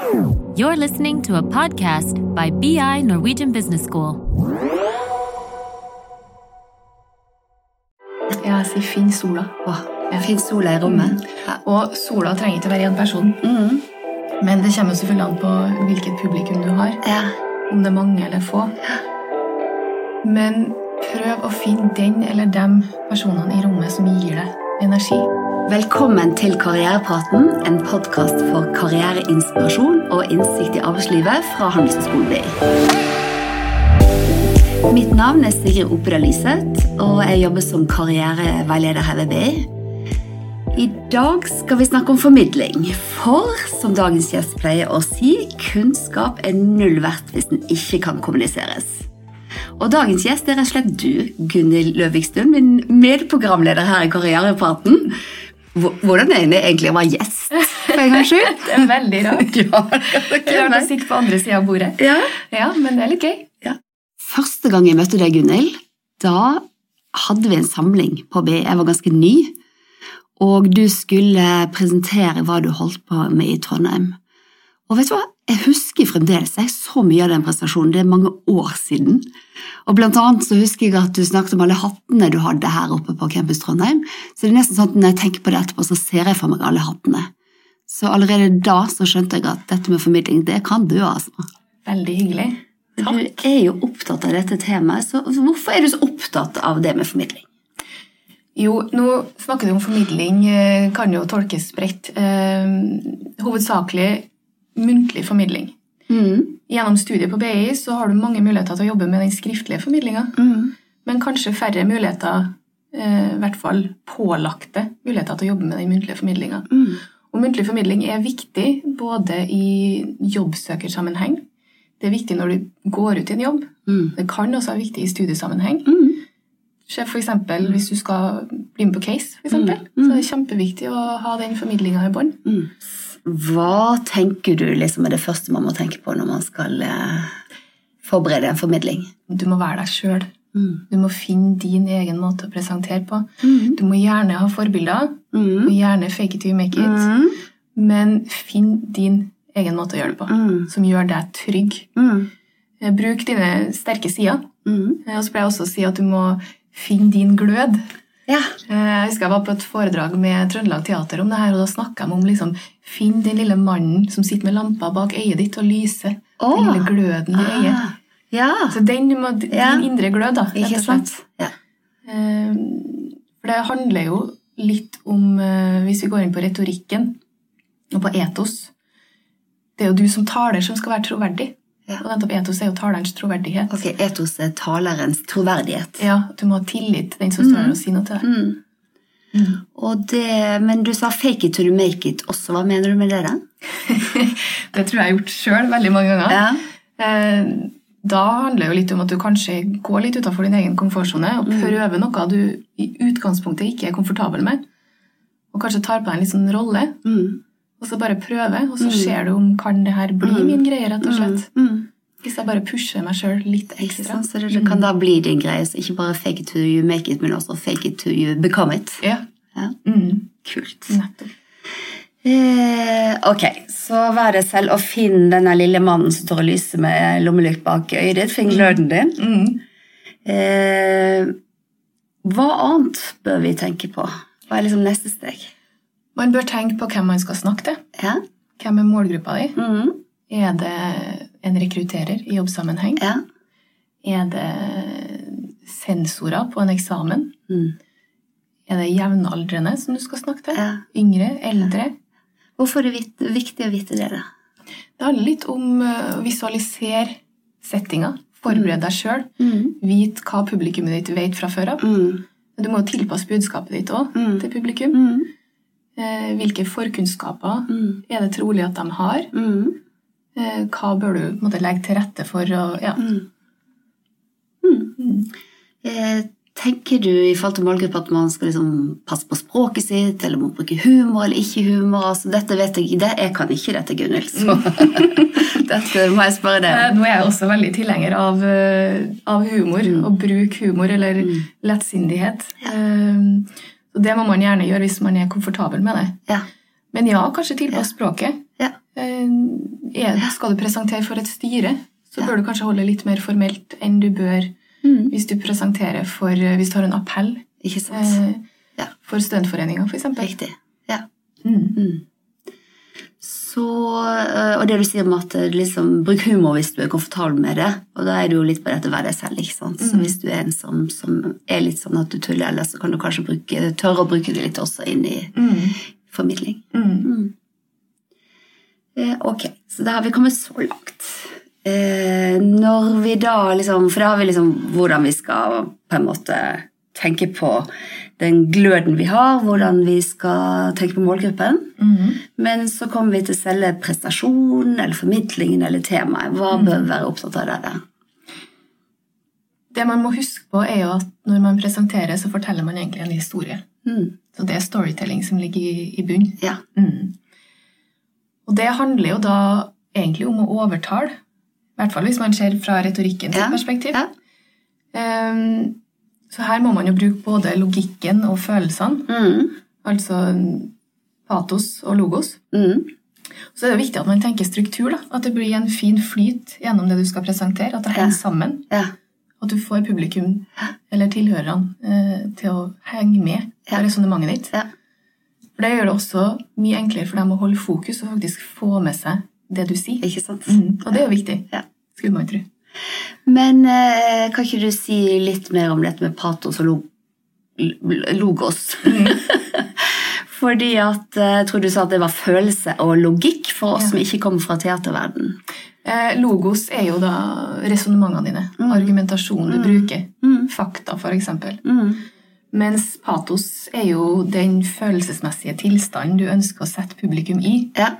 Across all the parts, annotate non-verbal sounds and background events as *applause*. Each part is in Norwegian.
You're listening to a podcast by BI Norwegian Business School. Jeg sier 'finn sola'. Åh, Finn sola i rommet. Ja. Og sola trenger ikke være én person. Mm. Men det kommer selvfølgelig an på hvilket publikum du har. ja. Om det er mange eller få. Men prøv å finne den eller de personene i rommet som gir deg energi. Velkommen til Karrierepraten, en podkast for karriereinspirasjon og innsikt i arbeidslivet fra Handelshøyskolen BI. Mitt navn er Sigrid Opedal Lyseth, og jeg jobber som karriereveileder her ved BI. I dag skal vi snakke om formidling, for som dagens gjest pleier å si, kunnskap er null verdt hvis den ikke kan kommuniseres. Og dagens gjest er rett og slett du, Gunhild Løvikstuen, min medprogramleder her i Karrierepraten. Hvor- Hvordan er det egentlig å være gjest, for en gangs skyld? *laughs* Det er veldig *laughs* rart. Ja, Det er rart å sitte på andre sida av bordet. ja. Ja, men det er litt gøy. Første gang jeg møtte deg, Gunhild, da hadde vi en samling på BI. Jeg var ganske ny, og du skulle presentere hva du holdt på med i Trondheim. Og vet du hva? Jeg husker fremdeles jeg så mye av den prestasjonen, Det er mange år siden. Og blant annet så husker jeg at du snakket om alle hattene du hadde her oppe på Campus Trondheim. Så det er nesten sånn at når jeg tenker på det etterpå, så ser jeg for meg alle hattene. Så allerede da så skjønte jeg at dette med formidling, det kan du, altså. Veldig hyggelig. Du er jo opptatt av dette temaet, så hvorfor er du så opptatt av det med formidling? Jo, nå snakker du om formidling, eh, kan jo tolkes bredt. Eh, hovedsakelig muntlig formidling. Mm. Gjennom studiet på BI så har du mange muligheter til å jobbe med den skriftlige formidlinga, Mm. men kanskje færre muligheter, eh, i hvert fall pålagte muligheter til å jobbe med den muntlige formidlinga. Mm. Og muntlig formidling er viktig både i jobbsøkersammenheng, det er viktig når du går ut i en jobb, Mm. det kan også være viktig i studiesammenheng. Mm. Se For eksempel, hvis du skal bli med på case, for eksempel, Mm. så er det kjempeviktig å ha den formidlinga i bånn. Hva tenker du liksom er det første man må tenke på når man skal eh, forberede en formidling? Du må være deg sjøl. Mm. Du må finne din egen måte å presentere på. Mm. Du må gjerne ha forbilder, Mm. og gjerne fake it you make it, Mm. men finn din egen måte å gjøre det på, Mm. som gjør deg trygg. Mm. Eh, Bruk dine sterke sider. Mm. Eh, Og så pleier jeg også å si at du må finne din glød. Ja. Eh, Jeg husker jeg var på et foredrag med Trøndelag Teater om det her, og da snakka de om liksom, finn den lille mannen som sitter med lampa bak øyet ditt og lyser. Oh. Den lille gløden i øyet. Ah. Ja. Så den må, din Ja. indre glød, da, rett og slett. Ja. Eh, For det handler jo litt om, eh, hvis vi går inn på retorikken og på etos Det er jo du som taler som skal være troverdig. Ja. Og nettopp etos er jo talerens troverdighet. Ok, etos er talerens troverdighet. Ja, Du må ha tillit til den som står her og sier noe til deg. Mm. Mm. Det, men du sa 'fake it to you make it' også. Hva mener du med det? *laughs* Det tror jeg jeg har gjort sjøl veldig mange ganger. Ja. Eh, Da handler det jo litt om at du kanskje går litt utenfor din egen komfortsone og prøver noe du i utgangspunktet ikke er komfortabel med. Og kanskje tar på deg en litt sånn rolle, Mm. og så bare prøver, og så ser du om kan det her bli min greie, rett og slett. Mm. Hvis jeg bare pusher meg sjøl litt ekstra. sant? Så det, kan da bli din greie. Så ikke bare 'fake it to you make it', men også 'fake it to you become it'. Ja. Ja. Mm. Kult. Nettopp. Eh, ok, så vær deg selv og finn denne lille mannen som står og lyser med lommelykt bak øyet ditt. Finn gløden din. Mm. Eh, hva annet bør vi tenke på? Hva er liksom neste steg? Man bør tenke på hvem man skal snakke til. Ja? Hvem er målgruppa di? Mm. Er det en rekrutterer i jobbsammenheng? ja. Er det sensorer på en eksamen? Mm. Er det jevnaldrende som du skal snakke til? ja. Yngre? Eldre? Hvorfor er det viktig å vite det, da? Det handler litt om eh, å visualisere settinga. Forbered deg sjøl. Mm. Vit hva publikummet ditt vet fra før av. Mm. Du må tilpasse budskapet ditt òg Mm. til publikum. Mm. Eh, Hvilke forkunnskaper Mm. er det trolig at de har? Mm. Eh, Hva bør du måte, legge til rette for? Og, ja. Mm. Mm. Eh, tenker du i forhold til målgruppe at man skal liksom passe på språket sitt, eller må bruke humor eller ikke humor? Altså, dette vet jeg, det, Jeg kan ikke dette, Gunhild, så *laughs* dette må jeg spørre deg Eh, om. Nå er jeg også veldig tilhenger av, eh, av humor, Mm. og bruk humor eller lettsindighet. Eh, det må man gjerne gjøre hvis man er komfortabel med det. Ja. Men ja, kanskje tilpass språket. Ja. Eh, er, skal du presentere for et styre, så bør du kanskje holde litt mer formelt enn du bør Mm. hvis du presenterer for Hvis du har en appell Ikke sant? eh, Ja. for studentforeninga, f.eks. Riktig. Ja. Mm. Mm. Så, og det du sier om at liksom, bruk humor hvis du er komfortabel med det, og da er du jo litt på dette å være deg selv. ikke sant? Så Mm. hvis du er en som, som er litt sånn at du tuller, eller så kan du kanskje bruke, tørre å bruke det litt også inn i Mm. formidling. Eh, ok, så da har vi kommet så langt. Eh, når vi da liksom For da har vi liksom hvordan vi skal på en måte tenke på den gløden vi har, hvordan vi skal tenke på målgruppen. Mm. Men så kommer vi til selve prestasjonen eller formidlingen eller temaet. Hva bør vi være opptatt av der? Det man må huske på, er jo at når man presenterer, så forteller man egentlig en historie. Mm. Så det er storytelling som ligger i, i bunn. Ja. Mm. Og det handler jo da egentlig om å overtale. I hvert fall hvis man ser fra retorikkens Ja, perspektiv. ja. Um, så her må man jo bruke både logikken og følelsene. Mm. Altså patos og logos. Mm. Så er det viktig at man tenker struktur. da. At det blir en fin flyt gjennom det du skal presentere. At det henger Ja. sammen. Ja. At du får publikum eller tilhørerne eh, til å henge med på Ja. resonnementet ditt. For det gjør det også mye enklere for dem å holde fokus og faktisk få med seg det du sier. Ikke sant? Mm. Og det er jo viktig, Ja. skulle man tro. Men eh, kan ikke du si litt mer om dette med patos og lo logos? *laughs* Fordi at eh, jeg tror du sa at det var følelse og logikk for oss Ja. som ikke kommer fra teaterverden. Eh, logos er jo da resonnementene dine. Argumentasjonen du bruker. Mm. Fakta, for eksempel. Mm. Mens patos er jo den følelsesmessige tilstanden du ønsker å sette publikum i. Ja.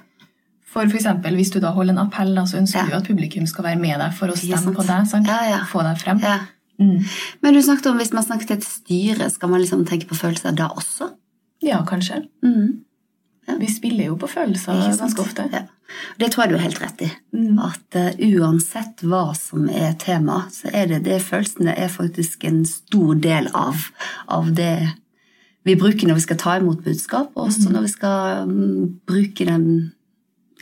For eksempel, Hvis du da holder en appell, så ønsker Ja. du at publikum skal være med deg for å stemme på deg. sant? Ja. Få deg frem. ja. Mm. Men du snakket om hvis man snakker til et styre, skal man liksom tenke på følelser da også? Ja, kanskje. Mm. Vi spiller jo på følelser ganske ofte. Ja. Det tror jeg du har helt rett i. Mm. At uh, uansett hva som er tema, så er det det følelsene er faktisk en stor del av, av det vi bruker når vi skal ta imot budskap, og også når vi skal um, bruke den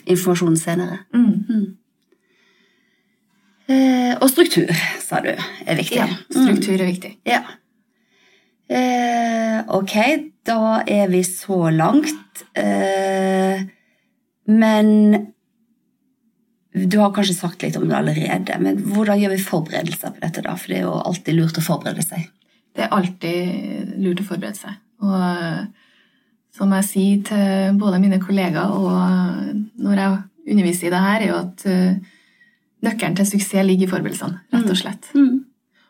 informasjonen senere. Mm. Eh, og struktur, sa du, er viktig. Ja, struktur er viktig. Ja. Eh, ok, da er vi så langt. Eh, men du har kanskje sagt litt om det allerede, men hvordan gjør vi forberedelser på dette? da? For det er jo alltid lurt å forberede seg. Det er alltid lurt å forberede seg. Og eh, som jeg sier til både mine kollegaer og eh, når jeg underviser i det her, er jo at nøkkelen til suksess ligger i forberedelsene, rett og slett. Mm.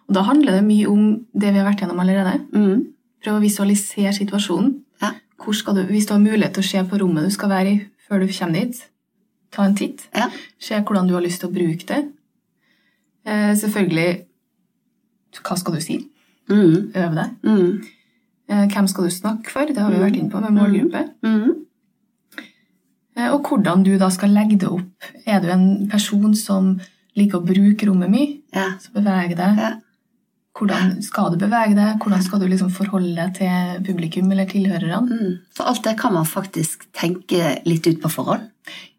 Og da handler det mye om det vi har vært gjennom allerede. Mm. Prøv å visualisere situasjonen. Hvor skal du, hvis du har mulighet til å se på rommet du skal være i før du kommer dit, ta en titt. Ja. Se hvordan du har lyst til å bruke det. Eh, selvfølgelig Hva skal du si? Mm. Øve deg. Mm. Eh, hvem skal du snakke for? Det har vi vært inne på med målgruppe. Mm. Eh, og hvordan du da skal legge det opp. Er du en person som liker å bruke rommet mye, Ja. så beveg deg. Ja. Hvordan skal du bevege deg? Hvordan skal du liksom forholde deg til publikum eller tilhørerne? Mm. Så alt det kan man faktisk tenke litt ut på forhånd.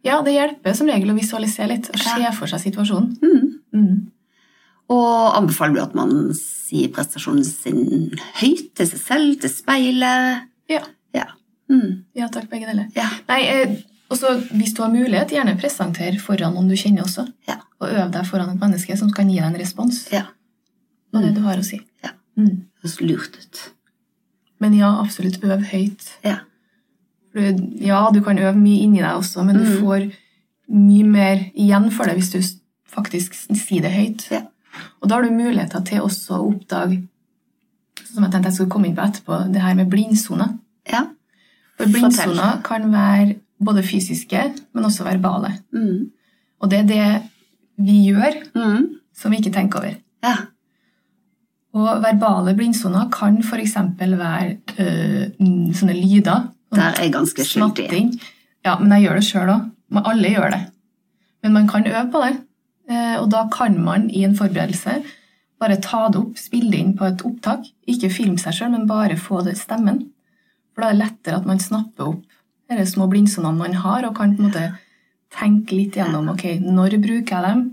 Ja, det hjelper som regel å visualisere litt og se for seg situasjonen. Mm. Mm. Og anbefaler du at man sier prestasjonen sin høyt til seg selv, til speilet? Ja. Ja. Mm. ja, takk, begge deler. Ja. Nei, eh, også hvis du har mulighet, gjerne presentere foran noen du kjenner også. Ja. Og øv deg foran et menneske som kan gi deg en respons ja. På det du har å si. Ja. Mm. Høres lurt ut. Men ja, absolutt øv høyt. Ja. Du- Ja, du kan øve mye inni deg også, men du Mm. får mye mer igjen for det hvis du faktisk sier det høyt. Ja. Og da har du muligheter til også å oppdage som jeg tenkte jeg skulle komme inn på etterpå, det her med blindsone. ja. For blindsoner kan være både fysiske, men også verbale. Mm. Og det er det vi gjør Mm. som vi ikke tenker over. Ja. Og verbale blindsoner kan f.eks. være øh, sånne lyder. Der er jeg ganske skyldig. Ja, men jeg gjør det sjøl òg. Alle gjør det. Men man kan øve på det. Eh, Og da kan man i en forberedelse bare ta det opp, spille det inn på et opptak. Ikke filme seg sjøl, men bare få det stemmen. For da er det lettere at man snapper opp de små blindsonene man har, og kan på en måte tenke litt gjennom ok, når bruker jeg dem.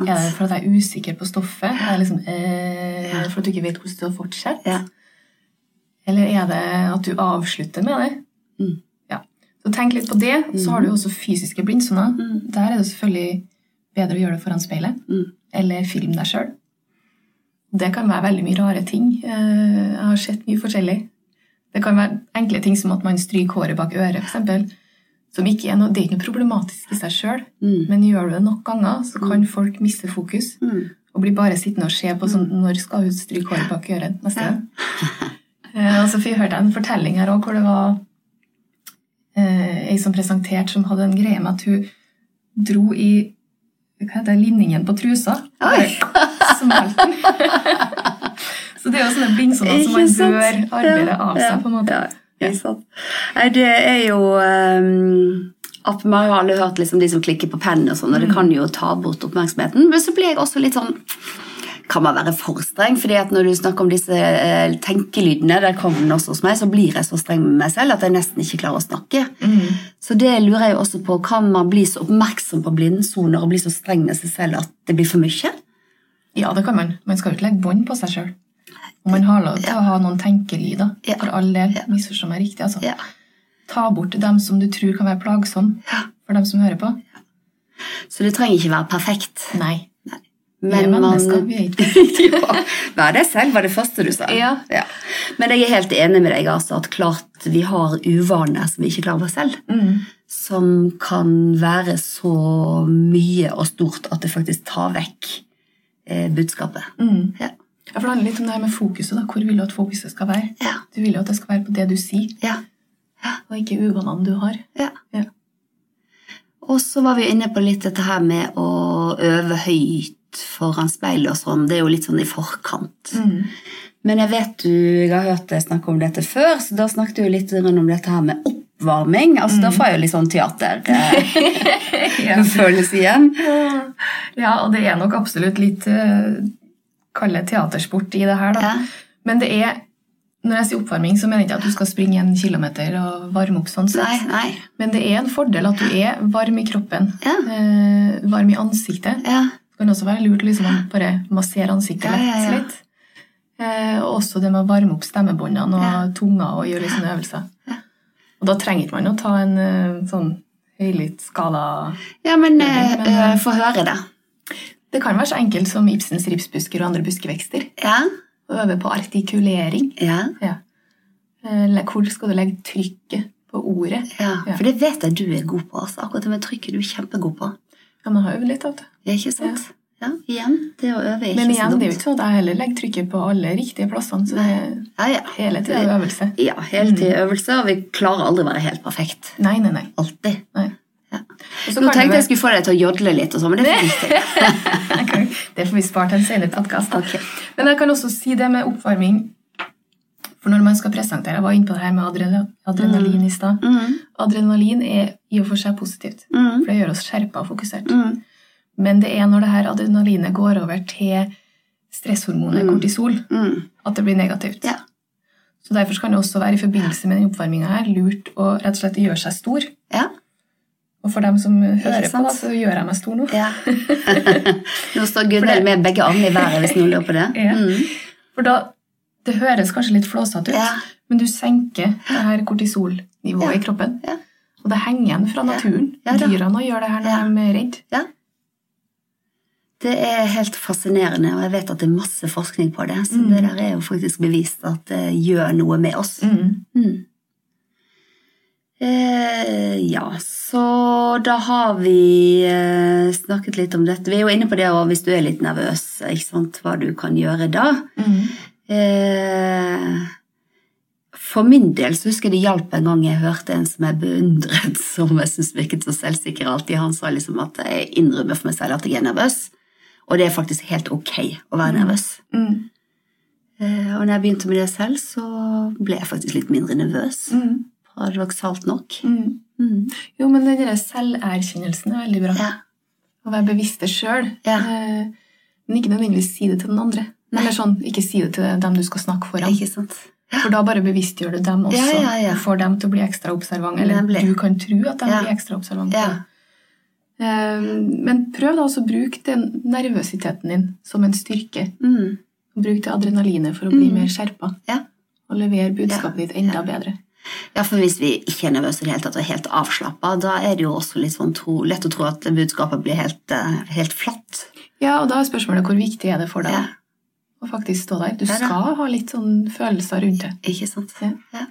Er det for at jeg er usikker på stoffet? Er det liksom, eh, for at du ikke vet hvordan du har fortsette? Ja. Eller er det at du avslutter med det? Mm. Ja. Så tenk litt på det. Så har du også fysiske blindsoner. Mm. Der er det selvfølgelig bedre å gjøre det foran speilet. Mm. Eller film deg sjøl. Det kan være veldig mye rare ting. Eh, Jeg har sett mye forskjellig. Det kan være enkle ting som at man stryker håret bak øret, f.eks. Som ikke er noe, det er ikke noe problematisk i seg sjøl, Mm. men gjør du det nok ganger, så kan folk miste fokus Mm. og bli bare sittende og se på sånn Når skal hun stryke håret bak øret neste gang? *laughs* Eh, og så hørte jeg en fortelling her òg hvor det var eh, ei som presenterte som hadde en greie med at hun dro i hva heter det, linningen på trusa. Oi. Smalt den. *laughs* så det er jo sånne blindsoner som man bør arbeide av seg. På en måte. Ja. Nei, det er jo um, at Man har alle hørt liksom, de som klikker på pennen, og sånn, og det Mm. kan jo ta bort oppmerksomheten. Men så blir jeg også litt sånn Kan man være for streng? fordi at når du snakker om disse eh, tenkelydene, der kommer den også hos meg, så blir jeg så streng med meg selv at jeg nesten ikke klarer å snakke. Mm. Så det lurer jeg jo også på. Kan man bli så oppmerksom på blindsoner og bli så streng med seg selv at det blir for mye? Ja, det kan man. Man skal jo ikke legge bånd på seg sjøl. Og man har lov til å ha noen tenkelyder. Ja. For all del. Ja. Misforstå meg riktig. altså. Ja. Ta bort dem som du tror kan være plagsomme Ja. for dem som hører på. Så det trenger ikke være perfekt. Nei. Vi Men er man mennesker, vi er ikke *laughs* ja, Vær deg selv, var det første du sa. Ja. Men jeg er helt enig med deg, altså, at klart vi har uvaner som vi ikke klarer oss selv. mm. Som kan være så mye og stort at det faktisk tar vekk eh, budskapet. Mm. Ja. Ja, for Det handler litt om det her med fokuset. da. Hvor vil du at fokuset skal være? Ja. Du vil jo at det skal være på det du sier, Ja. og ikke uvanene du har. ja. Ja. Og så var vi inne på litt dette her med å øve høyt foran speilet og sånn. Det er jo litt sånn i forkant. Mm. Men jeg vet du, jeg har hørt deg snakke om dette før, så da snakket du litt om dette her med oppvarming. Altså, Da får jeg jo litt sånn teaterfølelse *laughs* *laughs* igjen. Ja, og det er nok absolutt litt uh, Kall det teatersport i det her, da. Ja. Men det er når jeg sier oppvarming, så mener jeg ikke at du skal springe en kilometer og varme opp sånn sett. Nei, nei. Men det er en fordel at du er varm i kroppen. Ja. Eh, varm i ansiktet. Ja. Det kan også være lurt å liksom bare massere ansiktet lett litt. Eh, og også det med å varme opp stemmebåndene og tunga og gjøre litt sånne øvelser. Og da trenger man å ta en eh, sånn høylytt skala ja, men Men, eh, eh, få høre det. Det kan være så enkelt som Ibsens ripsbusker og andre buskevekster. Ja. Øve på artikulering. Ja. Ja. Eh, Hvor skal du legge trykket på ordet? ja. Ja. For det vet jeg du er god på. Altså. Akkurat det med trykket du er kjempegod på. Ja, man har øvd litt av det. Ja, ikke sant? Ja, igjen. Det å øve er ikke Men igjen, det er jo ikke sånn at jeg heller legger trykket på alle riktige plassene. Så det er hele tida øvelse. Ja, hele tiden øvelse, og vi klarer aldri å være helt perfekt. Nei, nei, nei. Alltid. nei. Nå tenkte jeg skulle få deg til å jodle litt, og så, men det får vi ikke. *laughs* Det får vi spare til en senere podkast. Okay. Men jeg kan også si det med oppvarming. For når man skal presentere Jeg var inne på det her med adrenalin, adrenalin i stad. Mm, Adrenalin er i og for seg positivt, mm, for det gjør oss skjerpa og fokusert. mm. Men det er når det her adrenalinet går over til stresshormonet Mm. kortisol, Mm. at det blir negativt. Ja. Så Derfor kan det også være i forbindelse med den oppvarminga lurt å rett og slett gjøre seg stor. Ja. Og for dem som hører på, da, så gjør jeg meg stor nå. ja. *laughs* Nå står Gunnhild med begge armene i været, hvis noen lurer på det. Ja. Mm. For da, Det høres kanskje litt flåsete ut, Ja. men du senker det her kortisolnivået i kroppen. Ja. Og det henger igjen fra naturen. Ja. Dyrene gjør det her når de er redde. Ja. Det er helt fascinerende, og jeg vet at det er masse forskning på det. Så Mm. det der er jo faktisk bevist at det gjør noe med oss. Mm. Mm. Eh, ja, så da har vi eh, snakket litt om dette. Vi er jo inne på det òg hvis du er litt nervøs, ikke sant, hva du kan gjøre da. Mm. Eh, for min del så husker jeg det hjalp en gang jeg hørte en som jeg beundret, *laughs* som jeg synes virket så selvsikker alltid. Han sa liksom at jeg innrømmer for meg selv at jeg er nervøs, og det er faktisk helt ok å være nervøs. Mm. Eh, og når jeg begynte med det selv, så ble jeg faktisk litt mindre nervøs. Mm. Paradoksalt nok. Mm. Mm. Jo, men den der selverkjennelsen er veldig bra. Eh, Ja. Å være bevisst det sjøl. Ja. Men ikke nødvendigvis si det til den andre. Nei. Eller sånn, Ikke si det til dem du skal snakke foran. Ikke sant? For da bare bevisstgjør du dem også. Ja, får dem til å bli ekstra observant. Eller Nemlig. du kan tro at de blir ekstra observant. Ja. Eh, Men prøv da også å bruke den nervøsiteten din som en styrke. Mm. Bruk det adrenalinet for å bli mer skjerpa. Ja. Og levere budskapet ditt enda bedre. Ja, for hvis vi ikke er nervøse i det hele tatt og er helt avslappa, da er det jo også litt sånn tro, lett å tro at budskapet blir helt, eh, helt flatt. Ja, og da er spørsmålet hvor viktig er det for deg Ja. å faktisk stå der. Du Ja skal ha litt sånn følelser rundt det. Ikke sant? Ja. Ja.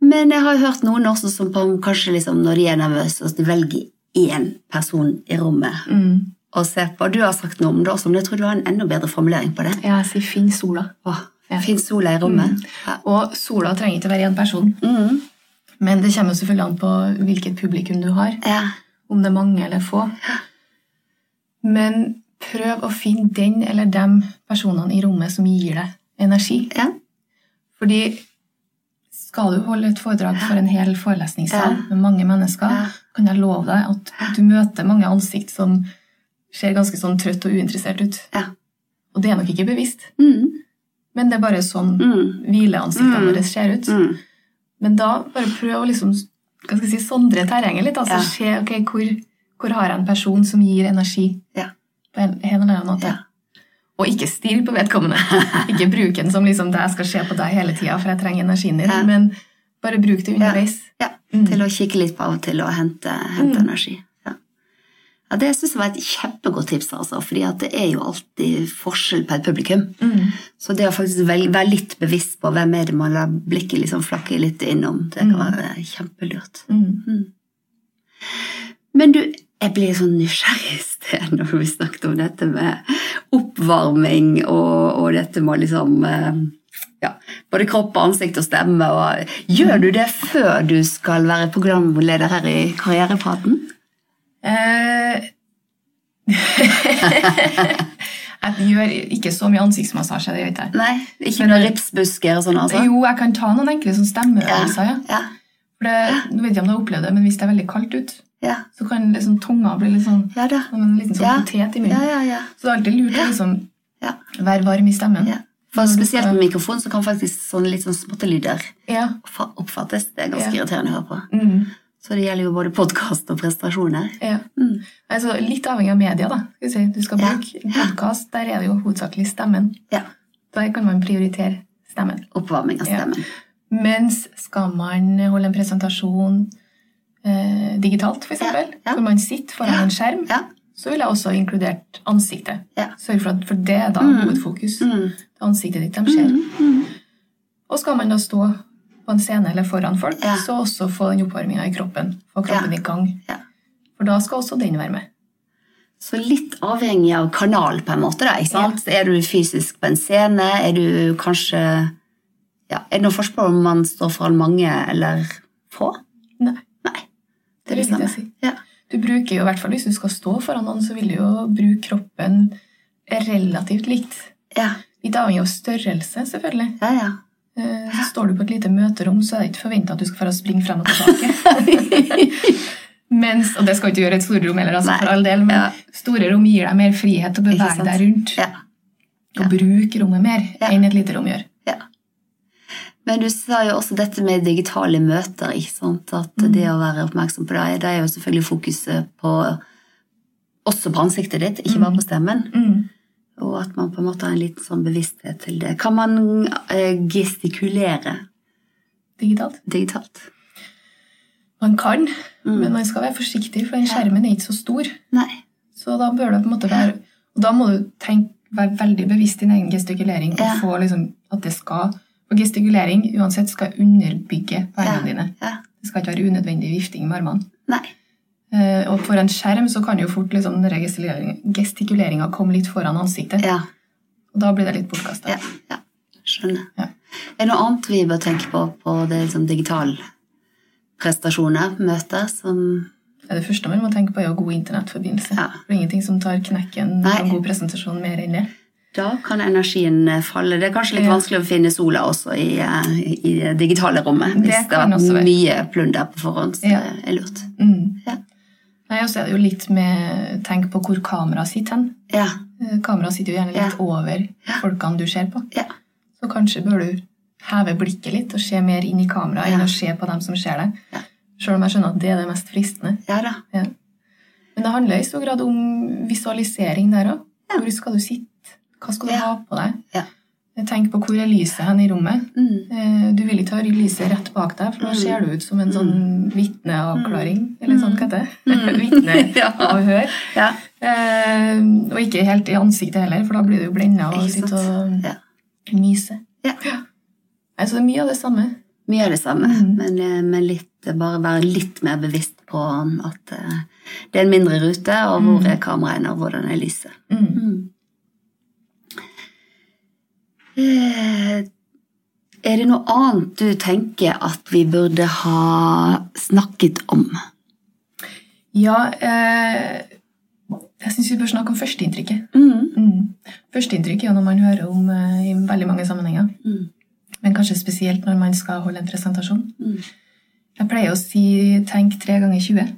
Men jeg har jo hørt noen også som på, kanskje liksom når de er nervøse, at de velger én person i rommet Mm. å se på. Du har sagt noe om det også, men jeg tror du har en enda bedre formulering på det. Ja, Jeg sier finn sola. Åh, Ja. Fins sola i rommet. Ja. Og sola trenger ikke å være én person. Mm. Men det kommer selvfølgelig an på hvilket publikum du har. Ja. Om det er mange eller få. Men prøv å finne den eller de personene i rommet som gir deg energi. Ja. Fordi skal du holde et foredrag for en hel forelesningssal Ja. med mange mennesker, Ja. kan jeg love deg at du møter mange ansikt som ser ganske sånn trøtt og uinteressert ut. Ja. Og det er nok ikke bevisst, Mm. Men det er bare sånn Mm. hvileansiktene Mm. våre ser ut. Mm. Men da bare prøv å liksom, hva skal jeg si, sondre terrenget litt. altså Ja. Se ok, hvor, hvor har jeg en person som gir energi Ja. på en, en eller annen måte. Ja. Og ikke stirr på vedkommende. *laughs* ikke bruk den som liksom, det jeg skal se på deg hele tida, for jeg trenger energien din. Men bare bruk det underveis. Ja, Mm. til å kikke litt på av og til og hente, hente Mm. energi. Ja. Det synes jeg var et kjempegodt tips, altså, fordi det er jo alltid forskjell på et publikum. Mm. Så det å faktisk være litt bevisst på hvem er det man lar blikket liksom flakke litt innom, det kan Mm. være kjempelurt. Mm. Men du, jeg blir sånn nysgjerrig i sted når vi snakket om dette med oppvarming og, og dette med liksom eh, ja, både kropp, og ansikt og stemme. Og, gjør du det før du skal være programleder her i Karrierepraten? Eh, *laughs* jeg gjør ikke så mye ansiktsmassasje. det gjør ikke jeg. Nei, ikke noen ripsbusker og sånn, altså? Jo, jeg kan ta noen enkle sånn stemmeøvelser. Ja. Ja, For det, nå vet jeg om du har opplevd det, men hvis det er veldig kaldt ut, ja, så kan liksom tunga bli litt sånn ja da. en liten sånn Ja. potet i Ja, munnen. ja, ja. Så det er alltid lurt å liksom Ja. være varm i stemmen. ja. For spesielt med mikrofon så kan faktisk sånne litt sånn småttelyder Ja. oppfattes. Det er ganske Ja. irriterende å høre på. Mm. Så det gjelder jo både podkast og prestasjoner. ja. Mm. Altså, litt avhengig av media, da. Skal vi si. Du skal Ja. bruke podkast, der er det jo hovedsakelig stemmen. Ja. Der kan man prioritere stemmen. Oppvarming av Ja. stemmen. Mens skal man holde en presentasjon eh, digitalt, f.eks., Ja, ja. hvor man sitter foran Ja. en skjerm, Ja. så ville jeg også inkludert ansiktet. Ja. Sørg for at for det er da Mm. hovedfokus. Mm. Det er ansiktet ditt de ser. Mm. Mm. Og skal man da stå på en scene eller foran folk, Ja. så også få den oppvarminga i kroppen. Få kroppen Ja. i gang. Ja. For da skal også den være med. Så litt avhengig av kanal, på en måte. da, ikke sant? Er du fysisk på en scene? Er du kanskje ja, Er det noen forskjell om man står foran mange eller få? Nei. Nei. Det vil det, samme. si. Ja. Du bruker jo, i hvert fall Hvis du skal stå foran noen, så vil du jo bruke kroppen relativt likt. Ja, Litt avhengig av størrelse, selvfølgelig. ja. ja. Står du på et lite møterom, så er det ikke forventa at du skal springe frem og tilbake. *laughs* Mens, og det skal ikke gjøre et storrom heller, altså, for all del, men Ja. store rom gir deg mer frihet til å bevege deg rundt. ja. Og bruke rommet mer Ja. enn et lite rom gjør. ja. Men du sa jo også dette med digitale møter. ikke sant? At Mm. det å være oppmerksom på deg, det er jo selvfølgelig fokuset på også på ansiktet ditt, ikke bare på stemmen. Mm. Og at man på en måte har en liten sånn bevissthet til det. Kan man eh, gestikulere Digitalt. digitalt? Man kan, Mm. men man skal være forsiktig, for den skjermen er ikke så stor. Nei. Så da bør det på en måte være Og da må du tenke, være veldig bevisst din egen gestikulering. Ja. Og få liksom at det skal Og gestikulering uansett skal underbygge poengene Ja. dine. Ja. Det skal ikke være unødvendig vifting med armene. Nei. Eh, og for en skjerm så kan jo fort liksom, gestikuleringa komme litt foran ansiktet. Ja. Og da blir det litt bortkasta. ja. ja. Skjønner. Ja. Er det noe annet vi bør tenke på på det liksom, digitale prestasjoner, møter, som Det første man må tenke på, er jo god internettforbindelse. Ja. For det er ingenting som tar knekken Nei. på en god presentasjon mer enn det. Da kan energien eh, falle. Det er kanskje litt Ja. vanskelig å finne sola også i, eh, i det digitale rommet. Hvis det det har vært mye plunder på forhånd. Så Ja. det er lurt. Mm. Ja. Nei, og så er det jo litt med Tenk på hvor kameraet sitter hen. Ja. Eh, Kameraet sitter jo gjerne litt Ja. over Ja. folkene du ser på. Ja. Så kanskje bør du heve blikket litt og se mer inn i kameraet enn å se på dem som ser deg. Ja. Selv om jeg skjønner at det er det mest fristende. ja da. Ja. Men det handler i stor grad om visualisering der òg. Hvor skal du sitte? Hva skal du ha på deg? Ja. Tenk på hvor er lyset hen i rommet. Mm. Eh, Du vil ikke ha lyset rett bak deg, for da Mm. ser du ut som en sånn vitneavklaring. Mm. Eller sånn, hva heter det? Mm. *laughs* *laughs* Vitneavhør. Ja. Eh, og ikke helt i ansiktet heller, for da blir du jo blenda og sitter og Ja. myser. Ja. Nei, så det er mye av det samme. Mye av det samme, Mm. men, eh, men litt, bare være litt mer bevisst på at det er en mindre rute, og hvor Mm. er kameraene, og hvordan er lyset. Mm. Eh, Er det noe annet du tenker at vi burde ha snakket om? Ja, eh, jeg syns vi bør snakke om førsteinntrykket. Mm. Mm. Førsteinntrykk er jo noe man hører om eh, i veldig mange sammenhenger. Mm. Men kanskje spesielt når man skal holde en presentasjon. Mm. Jeg pleier å si 'tenk tre ganger 20'.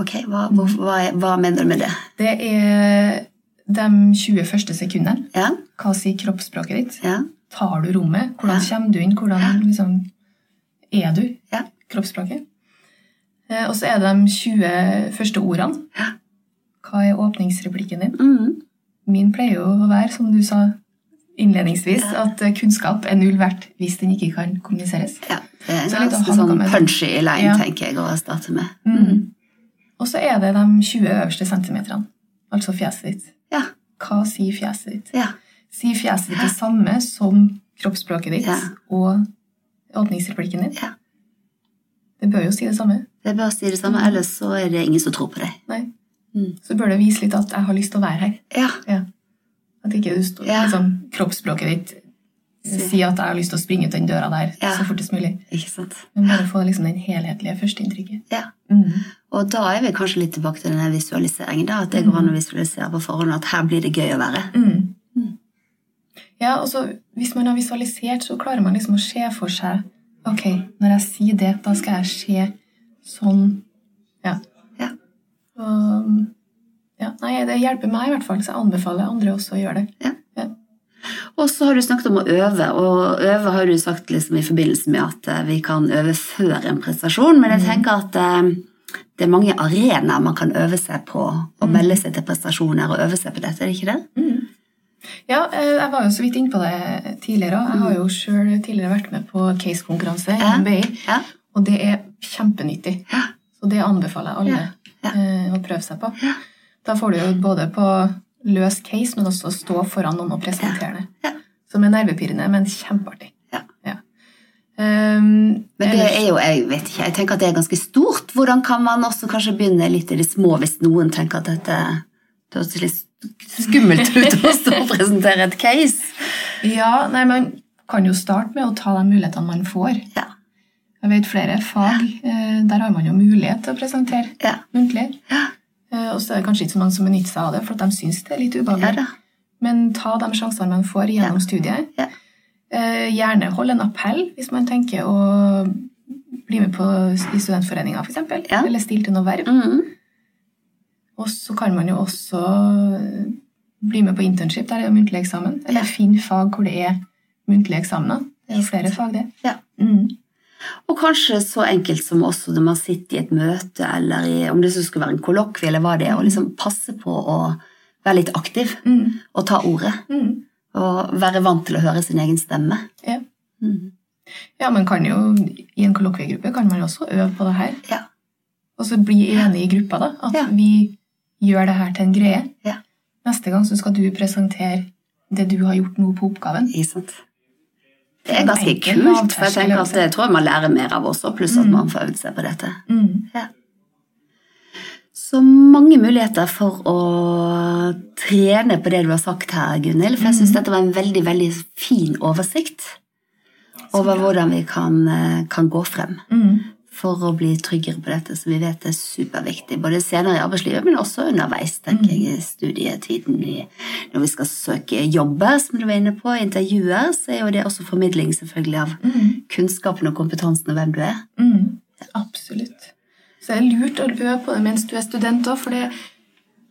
Ok, hva, hva, er- hva mener du med det? Det er de 20 første sekundene. Ja? Hva sier kroppsspråket ditt? Ja? Tar du rommet? Hvordan Ja. kommer du inn? Hvordan liksom, er du? Ja. Kroppsspråket. Eh, og så er det de 20 første ordene. Ja. Hva er åpningsreplikken din? Mm. Min pleier jo å være, som du sa innledningsvis, at eh, kunnskap er null verdt hvis den ikke kan kommuniseres. ja. Det er Så litt ganske sånn punchy line, tenker jeg, å starte med. Mm. Og så er det de 20 øverste centimeterne, altså fjeset ditt. Hva sier fjeset ditt? Ja. Sier fjeset ditt det samme som kroppsspråket ditt Ja. og åpningsreplikken din? Ja. Det bør jo si det samme. Det bør si det samme, Mm. ellers så er det ingen som tror på deg. Nei. Mm. Så bør det vise litt at jeg har lyst til å være her. Ja. Ja. At ikke du står, liksom, kroppsspråket ditt Si. at jeg har lyst til å springe ut den døra der Ja. så fortest mulig. Ikke sant? Men bare få liksom den helhetlige førsteinntrykket. Ja. Mm. Og da er vi kanskje litt tilbake til denne visualiseringen. da, At det går an å visualisere på forhånd at her blir det gøy å være. Mm. Mm. Ja, og så Hvis man har visualisert, så klarer man liksom å se for seg Ok, når jeg sier det, da skal jeg se sånn. Ja. Ja. Og, ja. Nei, det hjelper meg i hvert fall, så jeg anbefaler andre også å gjøre det. Ja. Og så har du snakket om å øve, og øve har du sagt liksom i forbindelse med at eh, vi kan øve før en prestasjon, men jeg tenker at eh, det er mange arenaer man kan øve seg på, og melde seg til prestasjoner og øve seg på dette, er det ikke det? Mm. Ja, eh, jeg var jo så vidt inne på det tidligere. Jeg har jo sjøl tidligere vært med på case-konkurranse i Ja. Ja. og det er kjempenyttig. Ja. Så det anbefaler jeg alle Ja. Å prøve seg på. Ja. Da får du jo både på løs case, men også stå foran noen og presentere det. Ja. Som er nervepirrende, men kjempeartig. Ja. Um, Men det er jo, jeg vet ikke, jeg tenker at det er ganske stort. Hvordan kan man også kanskje begynne litt i det små hvis noen tenker at dette det høres litt skummelt ut å stå og presentere et case? Ja, nei, man kan jo starte med å ta de mulighetene man får. Ja. Jeg vet flere fag, ja. der har man jo mulighet til å presentere Ja. muntlig. Ja. Eh, Og så er det kanskje ikke så mange som benytter seg av det, for at de syns det er litt ubehagelig. Ja, Men ta de sjansene man får gjennom studiet. Ja. Eh, Gjerne hold en appell hvis man tenker å bli med på i studentforeninga, f.eks. Ja. Eller stille til noe verv. Mhm. Og så kan man jo også bli med på internship, der er jo muntlig eksamen. Eller Ja. finn fag hvor det er muntlige eksamener. Det er jo flere fag, det. Ja. Mm. Og kanskje så enkelt som også når man sitter i et møte, eller i, om det så skulle være en kollokvie, eller hva det er, å liksom passe på å være litt aktiv Mm. og ta ordet. Mm. Og være vant til å høre sin egen stemme. Ja. mm. ja, man kan jo i en kollokviegruppe kan man jo også øve på det her. Ja. Og så bli enig i gruppa, da. At Ja. vi gjør det her til en greie. Ja. Neste gang så skal du presentere det du har gjort nå på oppgaven. Isant. sant? Det er ganske kult, for jeg tenker at jeg det tror jeg man lærer mer av også, pluss at Mm. man får øvd seg på dette. Ja. Så mange muligheter for å trene på det du har sagt her, Gunhild. For jeg syns dette var en veldig, veldig fin oversikt over hvordan vi kan, eh, kan gå frem Mm. For å bli tryggere på dette, som vi vet er superviktig. Både senere i arbeidslivet, men også underveis, tenker jeg, i studietiden. Når vi skal søke jobber, som du var inne på, intervjuer, så er jo det også formidling selvfølgelig av Mm. kunnskapen og kompetansen og hvem du er. Mm. Absolutt. Så det er lurt å øve på det mens du er student òg, for det,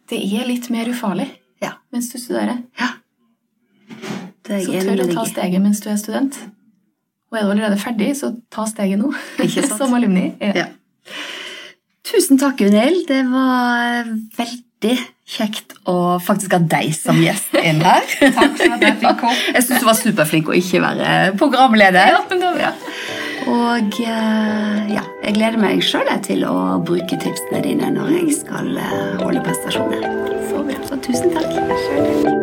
det er litt mer ufarlig Ja. mens du studerer. ja. Det Så tør å ta steget mens du er student. Og er du allerede ferdig, så ta steget nå. Ikke *laughs* sant? Som alumni. Ja. Ja. Tusen takk, Gunhild. Det var veldig kjekt å faktisk ha deg som gjest inn her. *laughs* Takk for at jeg fikk komme. Jeg syns du var superflink å ikke være programleder. Ja, men det var bra. Og eh, ja, jeg gleder meg sjøl til å bruke tipsene dine når jeg skal eh, holde prestasjoner. Så. Så tusen takk.